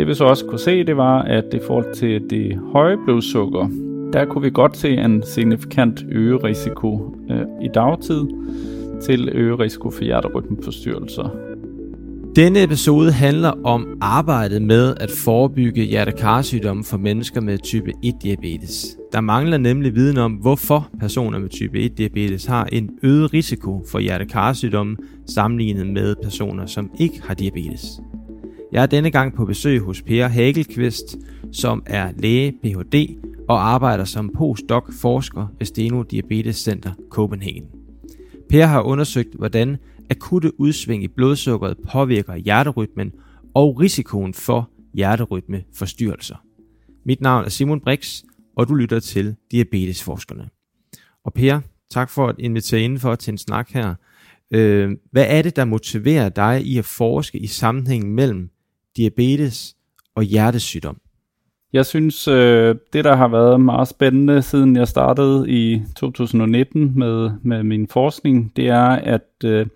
det vi så også kunne se, det var, at i forhold til det høje blodsukker, der kunne vi godt se en signifikant øget risiko øh, i dagtid til øget risiko for hjerterytmeforstyrrelser. Denne episode handler om arbejdet med at forebygge hjertekarsygdomme for mennesker med type 1-diabetes. Der mangler nemlig viden om, hvorfor personer med type 1-diabetes har en øget risiko for hjertekarsygdomme sammenlignet med personer, som ikke har diabetes. Jeg er denne gang på besøg hos Per Hagelqvist, som er læge Ph.D. og arbejder som postdoc forsker ved Steno Diabetes Center Copenhagen. Per har undersøgt, hvordan akutte udsving i blodsukkeret påvirker hjerterytmen og risikoen for hjerterytmeforstyrrelser. Mit navn er Simon Brix, og du lytter til Diabetesforskerne. Og Per, tak for at invitere indenfor til en snak her. Øh, hvad er det, der motiverer dig i at forske i sammenhængen mellem diabetes og hjertesygdom? Jeg synes, øh, det der har været meget spændende, siden jeg startede i 2019 med, med min forskning, det er, at øh,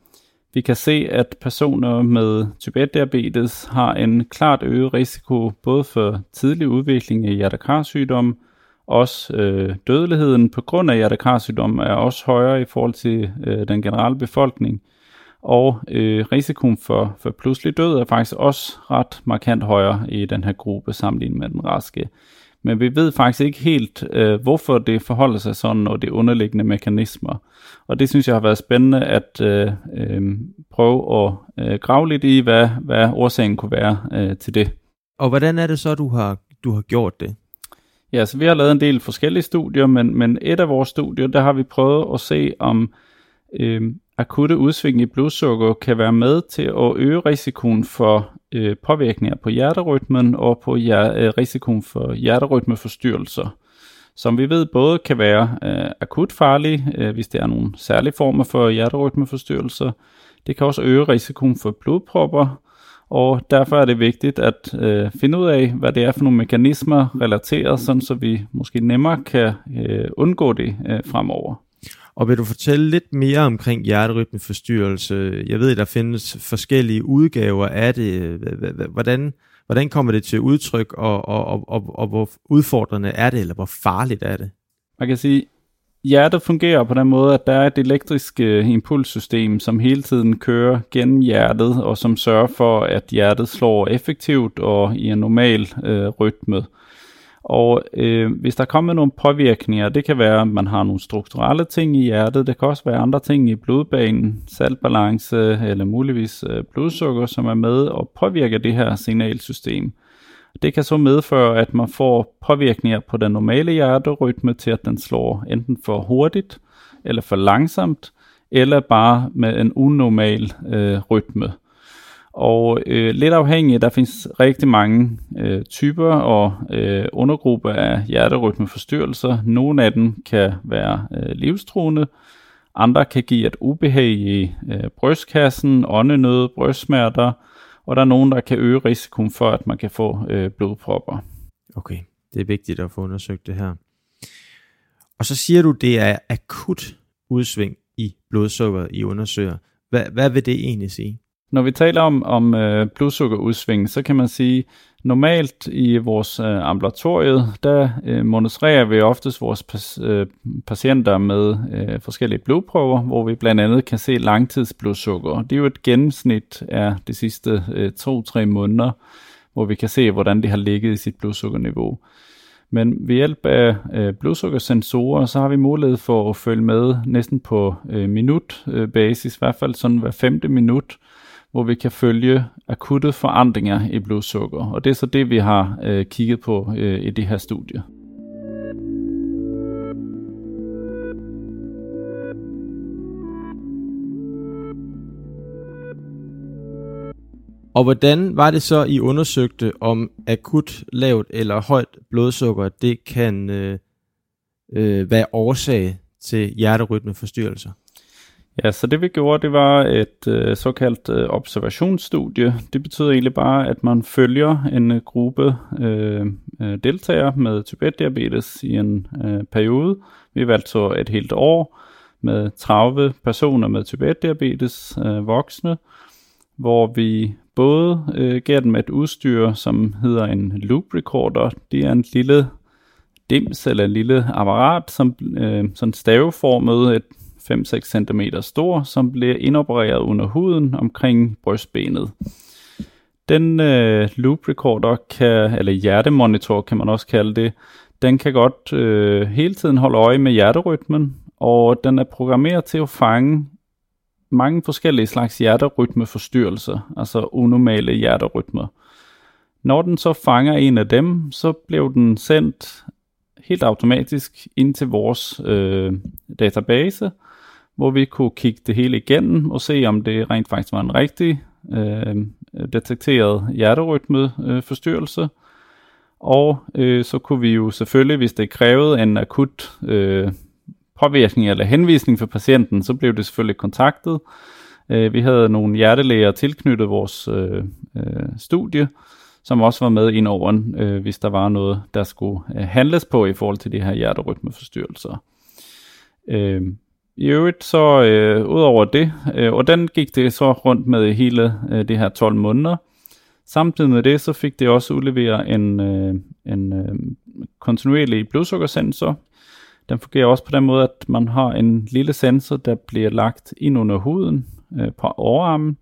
vi kan se, at personer med type 1-diabetes har en klart øget risiko både for tidlig udvikling af hjertekarsygdom, også øh, dødeligheden på grund af hjertekarsygdom er også højere i forhold til øh, den generelle befolkning. Og øh, risikoen for, for pludselig død er faktisk også ret markant højere i den her gruppe sammenlignet med den raske. Men vi ved faktisk ikke helt, øh, hvorfor det forholder sig sådan, og det underliggende mekanismer. Og det synes jeg har været spændende at øh, øh, prøve at øh, grave lidt i, hvad, hvad årsagen kunne være øh, til det. Og hvordan er det så, du har, du har gjort det? Ja, så vi har lavet en del forskellige studier, men, men et af vores studier, der har vi prøvet at se, om øh, akutte udsving i blodsukker kan være med til at øge risikoen for øh, påvirkninger på hjerterytmen og på hjer- øh, risikoen for hjerterytmeforstyrrelser, som vi ved både kan være øh, akut farlige, øh, hvis det er nogle særlige former for hjerterytmeforstyrrelser. Det kan også øge risikoen for blodpropper, og derfor er det vigtigt at øh, finde ud af, hvad det er for nogle mekanismer relateret, sådan så vi måske nemmere kan øh, undgå det øh, fremover. Og vil du fortælle lidt mere omkring hjerterytmeforstyrrelse? Jeg ved, der findes forskellige udgaver af det. Hvordan, hvordan kommer det til udtryk, og, og, og, og, og hvor udfordrende er det, eller hvor farligt er det? Man kan sige, hjertet fungerer på den måde, at der er et elektrisk uh, impulssystem, som hele tiden kører gennem hjertet, og som sørger for, at hjertet slår effektivt og i en normal øh, rytme. Og øh, hvis der kommer nogle påvirkninger, det kan være, at man har nogle strukturelle ting i hjertet, det kan også være andre ting i blodbanen, saltbalance eller muligvis øh, blodsukker, som er med og påvirker det her signalsystem. Det kan så medføre, at man får påvirkninger på den normale hjerterytme til, at den slår enten for hurtigt eller for langsomt, eller bare med en unormal øh, rytme. Og øh, lidt afhængigt, der findes rigtig mange øh, typer og øh, undergrupper af hjerterytmeforstyrrelser. Nogle af dem kan være øh, livstruende, andre kan give et ubehag i øh, brystkassen, åndenød, brystsmerter, og der er nogen, der kan øge risikoen for, at man kan få øh, blodpropper. Okay, det er vigtigt at få undersøgt det her. Og så siger du, det er akut udsving i blodsukkeret, i undersøger. Hvad, hvad vil det egentlig sige? Når vi taler om, om øh, blodsukkerudsving, så kan man sige, normalt i vores øh, ambulatoriet, der øh, monitorerer vi oftest vores pas, øh, patienter med øh, forskellige blodprøver, hvor vi blandt andet kan se langtidsblodsukker. Det er jo et gennemsnit af de sidste øh, 2-3 måneder, hvor vi kan se, hvordan det har ligget i sit blodsukkerniveau. Men ved hjælp af øh, blodsukkersensorer, så har vi mulighed for at følge med næsten på øh, minutbasis, i hvert fald sådan hver femte minut, hvor vi kan følge akutte forandringer i blodsukker. Og det er så det, vi har øh, kigget på øh, i det her studie. Og hvordan var det så, I undersøgte, om akut lavt eller højt blodsukker, det kan øh, øh, være årsag til hjerterytmeforstyrrelser? Ja, så det vi gjorde, det var et øh, såkaldt øh, observationsstudie. Det betyder egentlig bare, at man følger en øh, gruppe øh, øh deltagere med type 1-diabetes i en øh, periode. Vi valgte så et helt år med 30 personer med type 1-diabetes, øh, voksne. hvor vi både øh, gav dem et udstyr, som hedder en loop recorder. Det er en lille dims eller en lille apparat, som øh, sådan staveformet, et 5-6 cm stor, som bliver indopereret under huden omkring brystbenet. Den øh, loop recorder, kan, eller hjertemonitor kan man også kalde det, den kan godt øh, hele tiden holde øje med hjerterytmen, og den er programmeret til at fange mange forskellige slags hjerterytmeforstyrrelser, altså unormale hjerterytmer. Når den så fanger en af dem, så bliver den sendt helt automatisk ind til vores øh, database, hvor vi kunne kigge det hele igennem og se, om det rent faktisk var en rigtig øh, detekteret hjerterytmeforstyrrelse. Øh, og øh, så kunne vi jo selvfølgelig, hvis det krævede en akut øh, påvirkning eller henvisning for patienten, så blev det selvfølgelig kontaktet. Øh, vi havde nogle hjertelæger tilknyttet vores øh, øh, studie, som også var med ind over, øh, hvis der var noget, der skulle øh, handles på i forhold til de her hjerterytmeforstyrrelser. Øh, i øvrigt så, øh, ud over det, øh, og den gik det så rundt med hele øh, det her 12 måneder. Samtidig med det, så fik det også udleveret en, øh, en øh, kontinuerlig blodsukkersensor, den fungerer også på den måde, at man har en lille sensor, der bliver lagt ind under huden øh, på overarmen,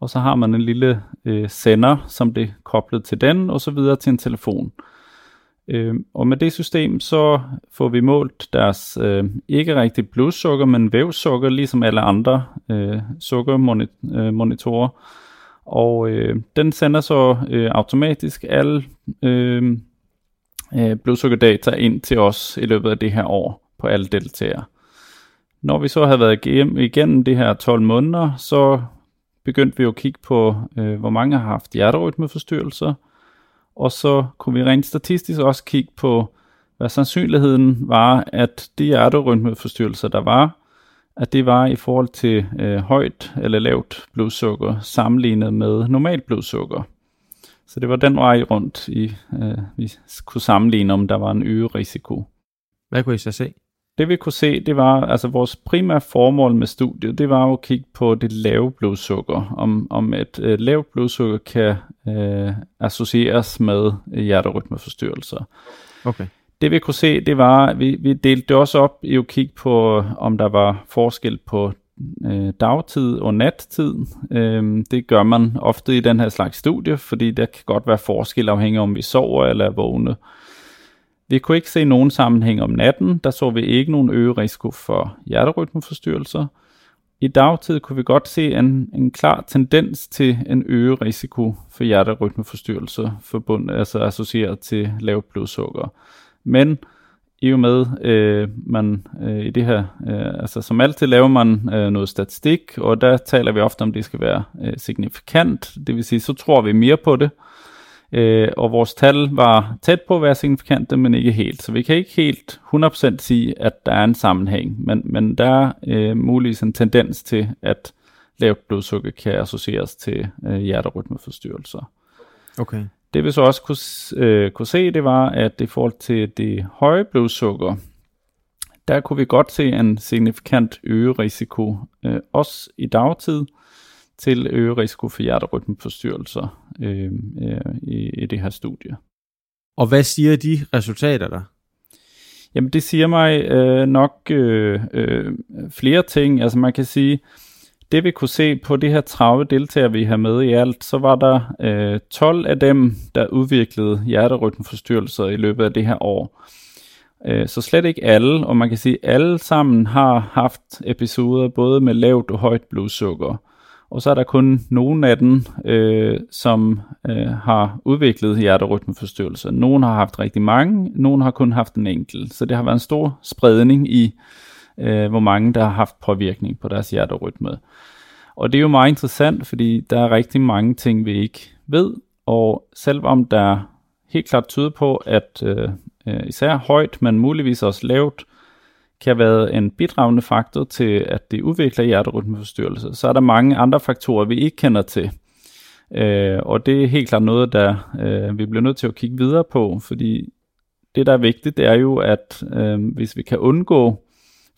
og så har man en lille øh, sender, som det er koblet til den, og så videre til en telefon. Øh, Øh, og med det system, så får vi målt deres øh, ikke rigtig blodsukker, men vævsukker, ligesom alle andre øh, sukkermonitorer. Øh, og øh, den sender så øh, automatisk alle øh, øh, blodsukkerdata ind til os i løbet af det her år på alle deltagere. Når vi så havde været igennem de her 12 måneder, så begyndte vi jo at kigge på, øh, hvor mange har haft hjerterytmeforstyrrelser, og så kunne vi rent statistisk også kigge på, hvad sandsynligheden var, at de hjerterytmeforstyrrelser, der var, at det var i forhold til øh, højt eller lavt blodsukker sammenlignet med normalt blodsukker. Så det var den vej rundt, i, øh, vi kunne sammenligne, om der var en øget risiko. Hvad kunne I så se? Det vi kunne se, det var, altså vores primære formål med studiet, det var at kigge på det lave blodsukker, om, om et øh, lavt blodsukker kan øh, associeres med hjerterytmeforstyrrelser. Okay. Det vi kunne se, det var, vi, vi delte det også op i at kigge på, om der var forskel på øh, dagtid og nattid. Øh, det gør man ofte i den her slags studie, fordi der kan godt være forskel afhængig om vi sover eller er vågne. Vi kunne ikke se nogen sammenhæng om natten, der så vi ikke nogen øget risiko for hjerterytmeforstyrrelser. I dagtid kunne vi godt se en, en klar tendens til en øget risiko for hjerterytmeforstyrrelser, forbundet, altså associeret til lavt blodsukker. Men i og med, øh, man øh, i det her, øh, altså som altid laver man øh, noget statistik, og der taler vi ofte om, det skal være øh, signifikant, det vil sige, så tror vi mere på det, øh, og vores tal var tæt på at være signifikante, men ikke helt, så vi kan ikke helt 100% sige, at der er en sammenhæng, men, men der er øh, muligvis en tendens til, at lavt blodsukker kan associeres til øh, hjerterytmeforstyrrelser. Okay. Det vi så også kunne, øh, kunne se, det var, at i forhold til det høje blodsukker, der kunne vi godt se en signifikant øget risiko, øh, også i dagtid, til øget risiko for hjerterytmeforstyrrelser øh, øh, i, i det her studie. Og hvad siger de resultater der? Jamen det siger mig øh, nok øh, øh, flere ting. Altså man kan sige, det vi kunne se på de her 30 deltagere, vi har med i alt, så var der øh, 12 af dem, der udviklede hjerterytmeforstyrrelser i løbet af det her år. Øh, så slet ikke alle, og man kan sige, at alle sammen har haft episoder både med lavt og højt blodsukker. Og så er der kun nogle af dem, øh, som øh, har udviklet hjerterytmeforstyrrelser. Nogle har haft rigtig mange, nogle har kun haft en enkelt. Så det har været en stor spredning i øh, hvor mange der har haft påvirkning på deres hjerterytme. Og det er jo meget interessant, fordi der er rigtig mange ting, vi ikke ved, og selvom der helt klart tyder på, at øh, øh især højt, men muligvis også lavt, kan være en bidragende faktor til, at det udvikler hjerterytmeforstyrrelse, så er der mange andre faktorer, vi ikke kender til. Øh, og det er helt klart noget, der øh, vi bliver nødt til at kigge videre på, fordi det, der er vigtigt, det er jo, at øh, hvis vi kan undgå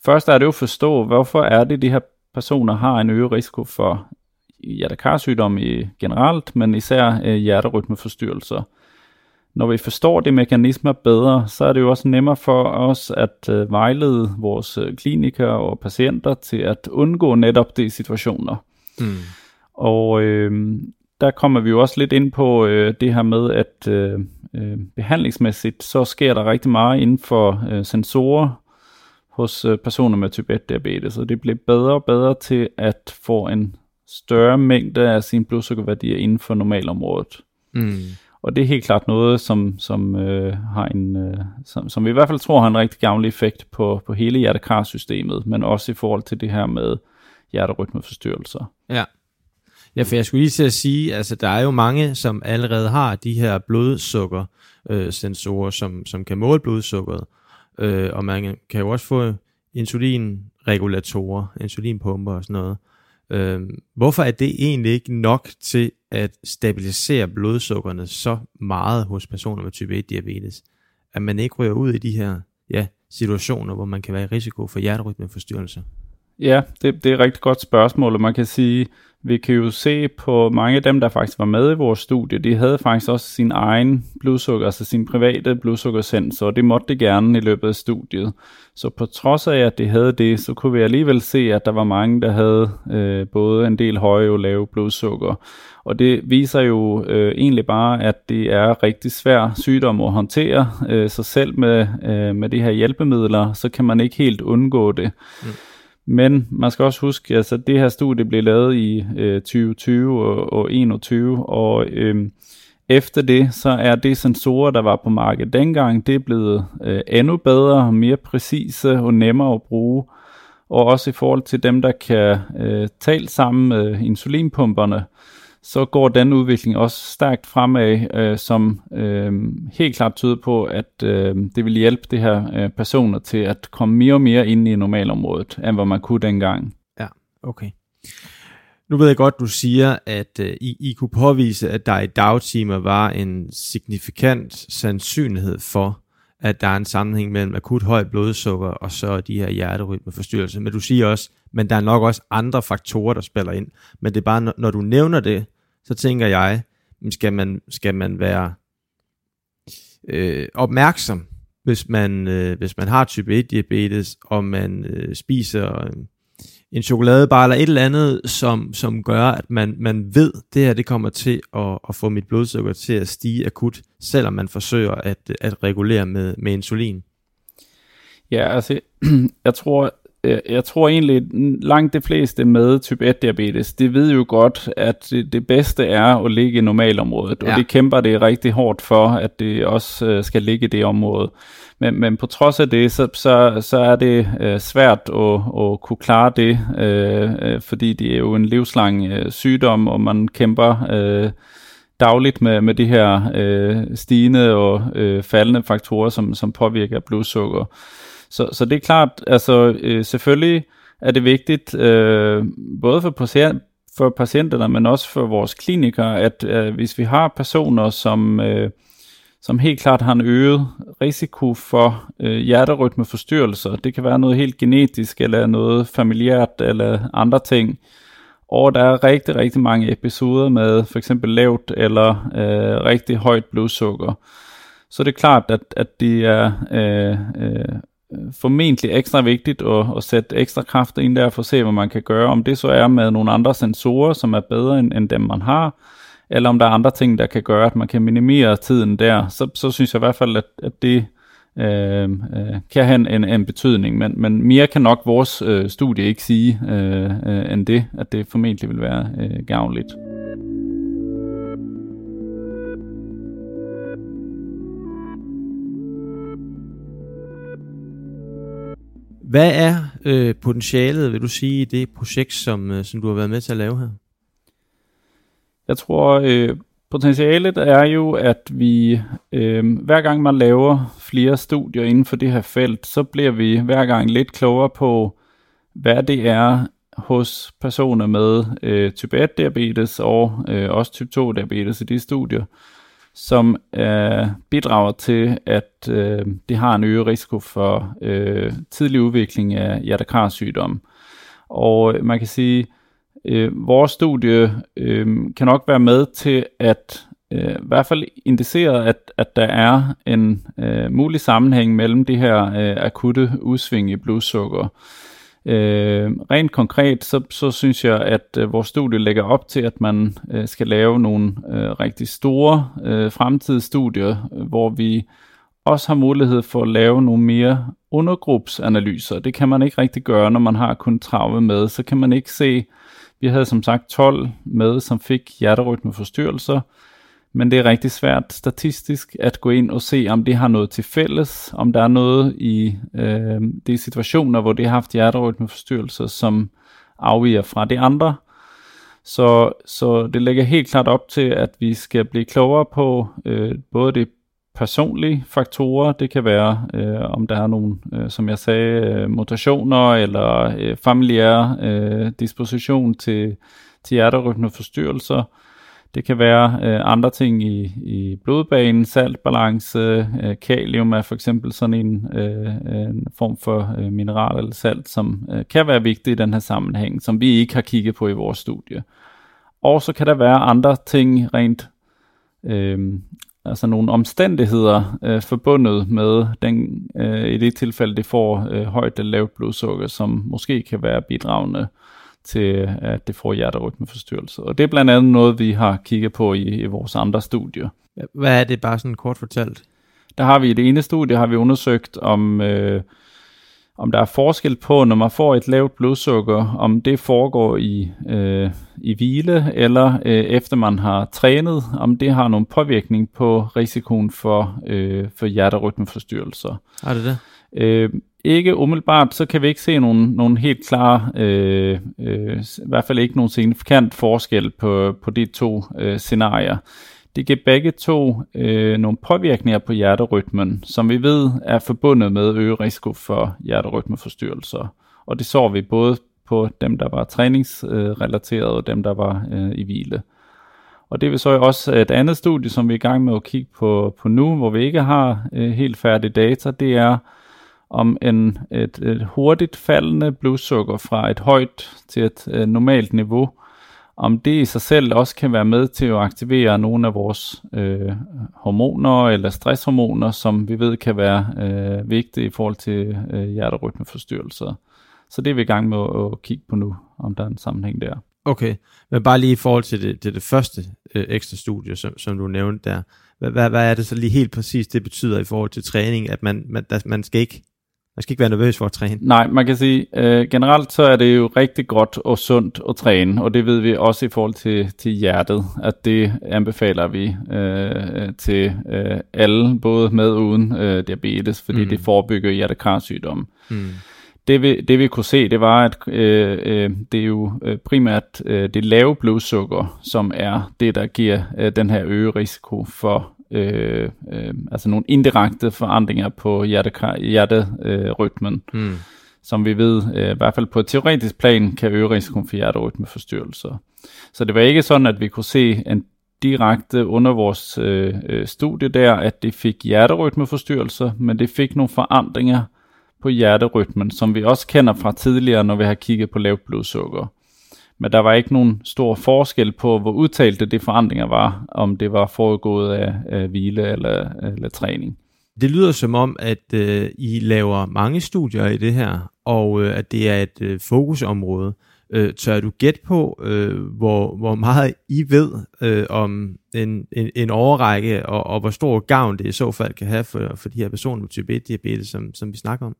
Først er det jo at forstå, hvorfor er det, de her personer har en øget risiko for hjertekarsygdomme generelt, men især øh, hjerterytmeforstyrrelser. Når vi forstår de mekanismer bedre, så er det jo også nemmere for os at øh, vejlede vores øh, klinikere og patienter til at undgå netop de situationer. Mm. Og øh, der kommer vi jo også lidt ind på øh, det her med, at øh, øh, behandlingsmæssigt, så sker der rigtig meget inden for øh, sensorer hos øh, personer med type 1 diabetes, og det bliver bedre og bedre til at få en større mængde af sine blodsukkerværdier inden for normalområdet. Mm. Og det er helt klart noget, som, som, øh, har en, øh, som, som vi i hvert fald tror har en rigtig gavnlig effekt på, på hele hjertekarsystemet, men også i forhold til det her med hjerterytmeforstyrrelser. Ja. Ja, for jeg skulle lige til at sige, altså der er jo mange, som allerede har de her blodsukker øh, sensorer, som, som kan måle blodsukkeret, øh, og man kan jo også få insulinregulatorer, insulinpumper og sådan noget. Øh, hvorfor er det egentlig ikke nok til at stabilisere blodsukkerne så meget hos personer med type 1 diabetes, at man ikke ryger ud i de her ja, situationer, hvor man kan være i risiko for hjerterytmeforstyrrelser? Ja, det, det er et rigtig godt spørgsmål, og man kan sige, vi kan jo se på mange af dem, der faktisk var med i vores studie, de havde faktisk også sin egen blodsukker, altså sin private blodsukkersensor, og det måtte de gerne i løbet af studiet. Så på trods af, at de havde det, så kunne vi alligevel se, at der var mange, der havde øh, både en del høje og lave blodsukker. Og det viser jo øh, egentlig bare, at det er rigtig svær sygdom at håndtere, øh, så selv med, øh, med de her hjælpemidler, så kan man ikke helt undgå det. Mm. Men man skal også huske, at altså, det her studie blev lavet i øh, 2020 og, og 2021, og øh, efter det, så er det sensorer, der var på markedet dengang, det er blevet øh, endnu bedre, mere præcise og nemmere at bruge. Og også i forhold til dem, der kan øh, tale sammen med insulinpumperne, så går den udvikling også stærkt fremad, øh, som øh, helt klart tyder på, at øh, det vil hjælpe de her øh, personer til at komme mere og mere ind i normalområdet, end hvad man kunne dengang. Ja, okay. Nu ved jeg godt, du siger, at øh, I, I kunne påvise, at der i dagtimer var en signifikant sandsynlighed for, at der er en sammenhæng mellem akut højt blodsukker og så de her hjerterytmeforstyrrelser. Men du siger også, men der er nok også andre faktorer, der spiller ind. Men det er bare, når du nævner det, så tænker jeg, skal man, skal man være øh, opmærksom, hvis man, øh, hvis man har type 1 diabetes, og man øh, spiser en chokoladebar eller et eller andet, som, som gør, at man, man ved, at det her det kommer til at, at få mit blodsukker til at stige akut, selvom man forsøger at, at regulere med, med insulin. Ja, altså, jeg tror, jeg tror egentlig, langt de fleste med type 1 diabetes, de ved jo godt, at det, det bedste er at ligge i normalområdet, ja. og det kæmper det rigtig hårdt for, at det også øh, skal ligge i det område. Men, men på trods af det, så, så, så er det øh, svært at, at kunne klare det, øh, øh, fordi det er jo en livslang øh, sygdom, og man kæmper øh, dagligt med, med de her øh, stigende og øh, faldende faktorer, som, som påvirker blodsukker. Så, så det er klart, altså øh, selvfølgelig er det vigtigt, øh, både for, patient, for patienterne, men også for vores klinikere, at øh, hvis vi har personer, som, øh, som helt klart har en øget risiko for øh, hjerterytmeforstyrrelser, det kan være noget helt genetisk, eller noget familiært, eller andre ting, og der er rigtig, rigtig mange episoder med for eksempel lavt eller øh, rigtig højt blodsukker. Så det er klart, at, at det er øh, Øh, Øh, formentlig ekstra vigtigt at, at sætte ekstra kræfter ind der for at se, hvad man kan gøre. Om det så er med nogle andre sensorer, som er bedre end, end dem, man har, eller om der er andre ting, der kan gøre, at man kan minimere tiden der, så, så synes jeg i hvert fald, at, at det øh, øh, kan have en, en betydning. Men, men mere kan nok vores øh, studie ikke sige øh, øh, end det, at det formentlig vil være øh, gavnligt. Hvad er øh, potentialet, vil du sige, i det projekt, som, øh, som du har været med til at lave her? Jeg tror, øh, potentialet er jo, at vi øh, hver gang man laver flere studier inden for det her felt, så bliver vi hver gang lidt klogere på, hvad det er hos personer med øh, type 1 diabetes og øh, også type 2 diabetes i de studier, som øh, bidrager til, at øh, det har en øget risiko for øh, tidlig udvikling af hjertekarsygdom. Og øh, man kan sige, Øh, vores studie øh, kan nok være med til at øh, i hvert fald indicere, at, at der er en øh, mulig sammenhæng mellem det her øh, akutte udsving i blodsukker. Øh, rent konkret, så, så synes jeg, at øh, vores studie lægger op til, at man øh, skal lave nogle øh, rigtig store øh, fremtidsstudier, øh, hvor vi også har mulighed for at lave nogle mere undergruppsanalyser. Det kan man ikke rigtig gøre, når man har kun 30 med. Så kan man ikke se, vi havde som sagt 12 med, som fik hjerterytmeforstyrrelser, men det er rigtig svært statistisk at gå ind og se, om det har noget til fælles, om der er noget i øh, de situationer, hvor det har haft hjerterytmeforstyrrelser, som afviger fra de andre. Så, så det lægger helt klart op til, at vi skal blive klogere på øh, både de personlige faktorer. Det kan være, øh, om der er nogle, øh, som jeg sagde, øh, mutationer eller øh, familiære øh, disposition til, til hjerterytmeforstyrrelser. Det kan være øh, andre ting i, i blodbanen, saltbalance, øh, kalium er for eksempel sådan en, øh, øh, en form for øh, mineral eller salt, som øh, kan være vigtig i den her sammenhæng, som vi ikke har kigget på i vores studie. Og så kan der være andre ting rent øh, altså nogle omstændigheder øh, forbundet med den, øh, i det tilfælde, det får øh, højt eller lavt blodsukker, som måske kan være bidragende til, at det får hjerterytmeforstyrrelse. Og det er blandt andet noget, vi har kigget på i, i vores andre studier. Hvad er det bare sådan kort fortalt? Der har vi i det ene studie, har vi undersøgt, om øh, om der er forskel på, når man får et lavt blodsukker, om det foregår i, øh, i hvile, eller øh, efter man har trænet, om det har nogen påvirkning på risikoen for, øh, for hjerterytmeforstyrrelser. Er det det? Øh, ikke umiddelbart, så kan vi ikke se nogen, nogen helt klare, øh, øh, i hvert fald ikke nogen signifikant forskel på, på de to øh, scenarier. Det giver begge to øh, nogle påvirkninger på hjerterytmen, som vi ved er forbundet med øget risiko for hjerterytmeforstyrrelser. Og det så vi både på dem, der var træningsrelateret og dem, der var øh, i hvile. Og det vil så også et andet studie, som vi er i gang med at kigge på, på nu, hvor vi ikke har øh, helt færdige data, det er om en, et, et hurtigt faldende blodsukker fra et højt til et øh, normalt niveau om det i sig selv også kan være med til at aktivere nogle af vores øh, hormoner eller stresshormoner, som vi ved kan være øh, vigtige i forhold til øh, hjerterytmeforstyrrelser. Så det er vi i gang med at, at kigge på nu, om der er en sammenhæng der. Okay, men bare lige i forhold til det, til det første øh, ekstra studie, som, som du nævnte der, hvad, hvad, hvad er det så lige helt præcis, det betyder i forhold til træning, at man, man, der, man skal ikke man skal ikke være nervøs for at træne. Nej, man kan sige, øh, generelt så er det jo rigtig godt og sundt at træne, og det ved vi også i forhold til, til hjertet, at det anbefaler vi øh, til øh, alle, både med og uden øh, diabetes, fordi mm. det forebygger hjertekarsygdomme. Mm. Det vi, det vi kunne se, det var, at øh, øh, det er jo øh, primært øh, det lave blodsukker, som er det, der giver øh, den her øge risiko for øh, øh, altså nogle indirekte forandringer på hjerterytmen, øh, mm. som vi ved, øh, i hvert fald på et teoretisk plan, kan øge risikoen for hjerterytmeforstyrrelser. Så det var ikke sådan, at vi kunne se en direkte under vores øh, øh, studie der, at det fik hjerterytmeforstyrrelser, men det fik nogle forandringer på hjerterytmen, som vi også kender fra tidligere, når vi har kigget på lavt blodsukker men der var ikke nogen stor forskel på, hvor udtalte de forandringer var, om det var foregået af, af hvile eller, eller træning. Det lyder som om, at øh, I laver mange studier i det her, og øh, at det er et øh, fokusområde. Øh, tør du gætte på, øh, hvor, hvor meget I ved øh, om en, en, en overrække, og, og hvor stor gavn det i så fald kan have for, for de her personer med type 1-diabetes, som, som vi snakker om?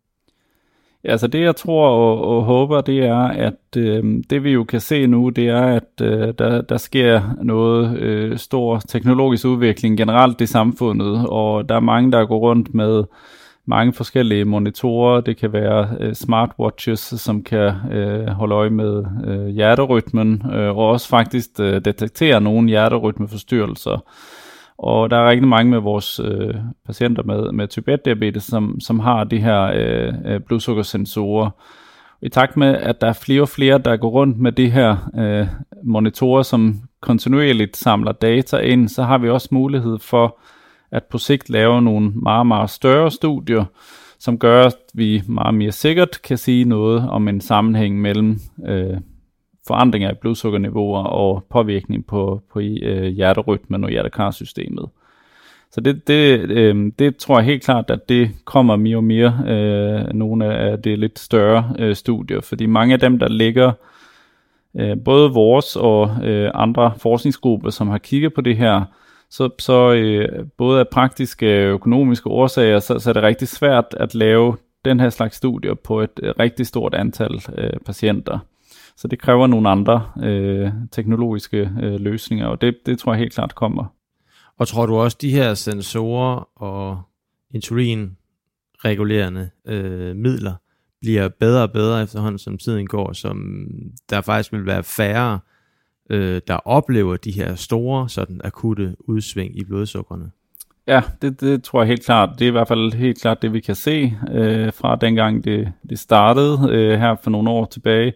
Altså det jeg tror og, og håber, det er, at øh, det vi jo kan se nu, det er, at øh, der, der sker noget øh, stor teknologisk udvikling generelt i samfundet, og der er mange, der går rundt med mange forskellige monitorer. Det kan være øh, smartwatches, som kan øh, holde øje med øh, hjerterytmen, øh, og også faktisk øh, detektere nogle hjerterytmeforstyrrelser. Og der er rigtig mange med vores øh, patienter med, med type 1-diabetes, som, som har de her øh, øh, blodsukkersensorer. I takt med, at der er flere og flere, der går rundt med de her øh, monitorer, som kontinuerligt samler data ind, så har vi også mulighed for at på sigt lave nogle meget, meget større studier, som gør, at vi meget mere sikkert kan sige noget om en sammenhæng mellem øh, forandringer i blodsukkerniveauer og påvirkning på, på øh, hjerterytmen og hjertekarsystemet. Så det, det, øh, det tror jeg helt klart, at det kommer mere og mere øh, nogle af det lidt større øh, studier, fordi mange af dem, der ligger øh, både vores og øh, andre forskningsgrupper, som har kigget på det her, så, så øh, både af praktiske og økonomiske årsager, så, så er det rigtig svært at lave den her slags studier på et øh, rigtig stort antal øh, patienter. Så det kræver nogle andre øh, teknologiske øh, løsninger, og det, det tror jeg helt klart kommer. Og tror du også, de her sensorer og insulinregulerende øh, midler bliver bedre og bedre efterhånden, som tiden går, som der faktisk vil være færre, øh, der oplever de her store, sådan akutte udsving i blodsukkerne? Ja, det, det tror jeg helt klart. Det er i hvert fald helt klart det, vi kan se øh, fra dengang det, det startede øh, her for nogle år tilbage.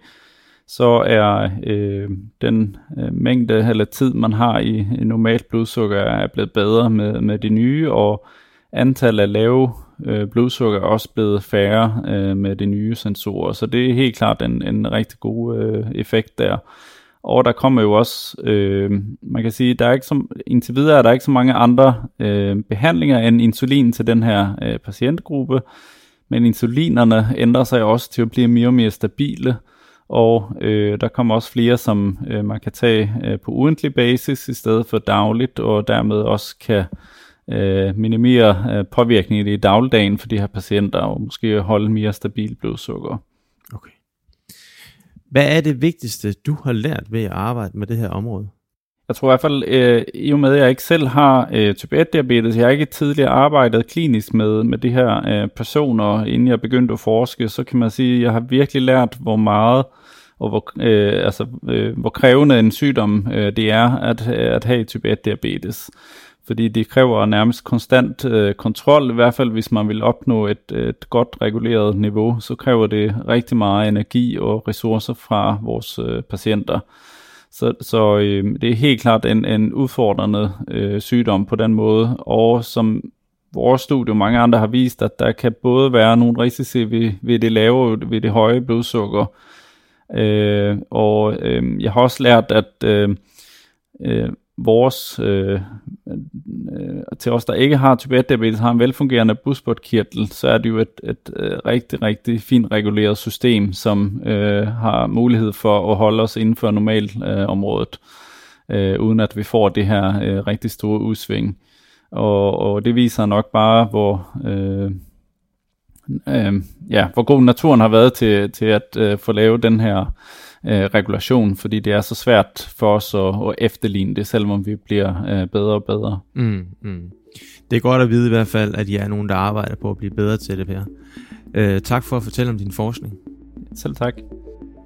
Så er øh, den øh, mængde eller tid, man har i, i normalt blodsukker, er blevet bedre med, med de nye, og antallet af lave øh, blodsukker er også blevet færre øh, med de nye sensorer. Så det er helt klart en, en rigtig god øh, effekt der. Og der kommer jo også, øh, man kan sige, der er ikke så, indtil videre er der ikke så mange andre øh, behandlinger end insulin til den her øh, patientgruppe, men insulinerne ændrer sig også til at blive mere og mere stabile, og øh, der kommer også flere, som øh, man kan tage øh, på ugentlig basis i stedet for dagligt, og dermed også kan øh, minimere øh, påvirkningen i dagligdagen for de her patienter, og måske holde mere stabil blodsukker. Okay. Hvad er det vigtigste, du har lært ved at arbejde med det her område? Jeg tror i hvert fald, øh, i og med at jeg ikke selv har øh, type 1-diabetes, jeg har ikke tidligere arbejdet klinisk med, med de her øh, personer, inden jeg begyndte at forske, så kan man sige, at jeg har virkelig lært, hvor meget og hvor, øh, altså, øh, hvor krævende en sygdom øh, det er at, at have type 1-diabetes fordi det kræver nærmest konstant øh, kontrol, i hvert fald hvis man vil opnå et, et godt reguleret niveau, så kræver det rigtig meget energi og ressourcer fra vores øh, patienter. Så, så øh, det er helt klart en, en udfordrende øh, sygdom på den måde, og som vores studie og mange andre har vist, at der kan både være nogle risici ved, ved det lave ved det høje blodsukker, øh, og øh, jeg har også lært, at øh, øh, vores, øh, øh, til os der ikke har type 1 diabetes, har en velfungerende busspurtkirtel, så er det jo et, et, et øh, rigtig, rigtig fint reguleret system, som øh, har mulighed for at holde os inden for normalområdet, øh, området, øh, uden at vi får det her øh, rigtig store udsving. Og, og det viser nok bare, hvor... Øh, øh, ja, hvor god naturen har været til, til at øh, få lavet den her øh, regulation, fordi det er så svært for os at, at efterligne det, selvom vi bliver øh, bedre og bedre. Mm, mm. Det er godt at vide i hvert fald, at I er nogen, der arbejder på at blive bedre til det her. Øh, tak for at fortælle om din forskning. Selv tak.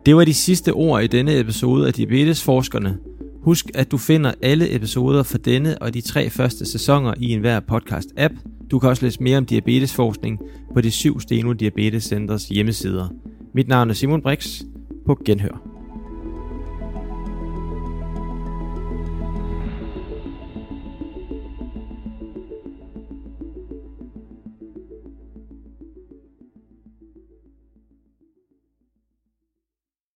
Det var de sidste ord i denne episode af Diabetesforskerne. Husk, at du finder alle episoder fra denne og de tre første sæsoner i enhver podcast-app. Du kan også læse mere om diabetesforskning på de syv Steno Diabetes Centers hjemmesider. Mit navn er Simon Brix. På genhør.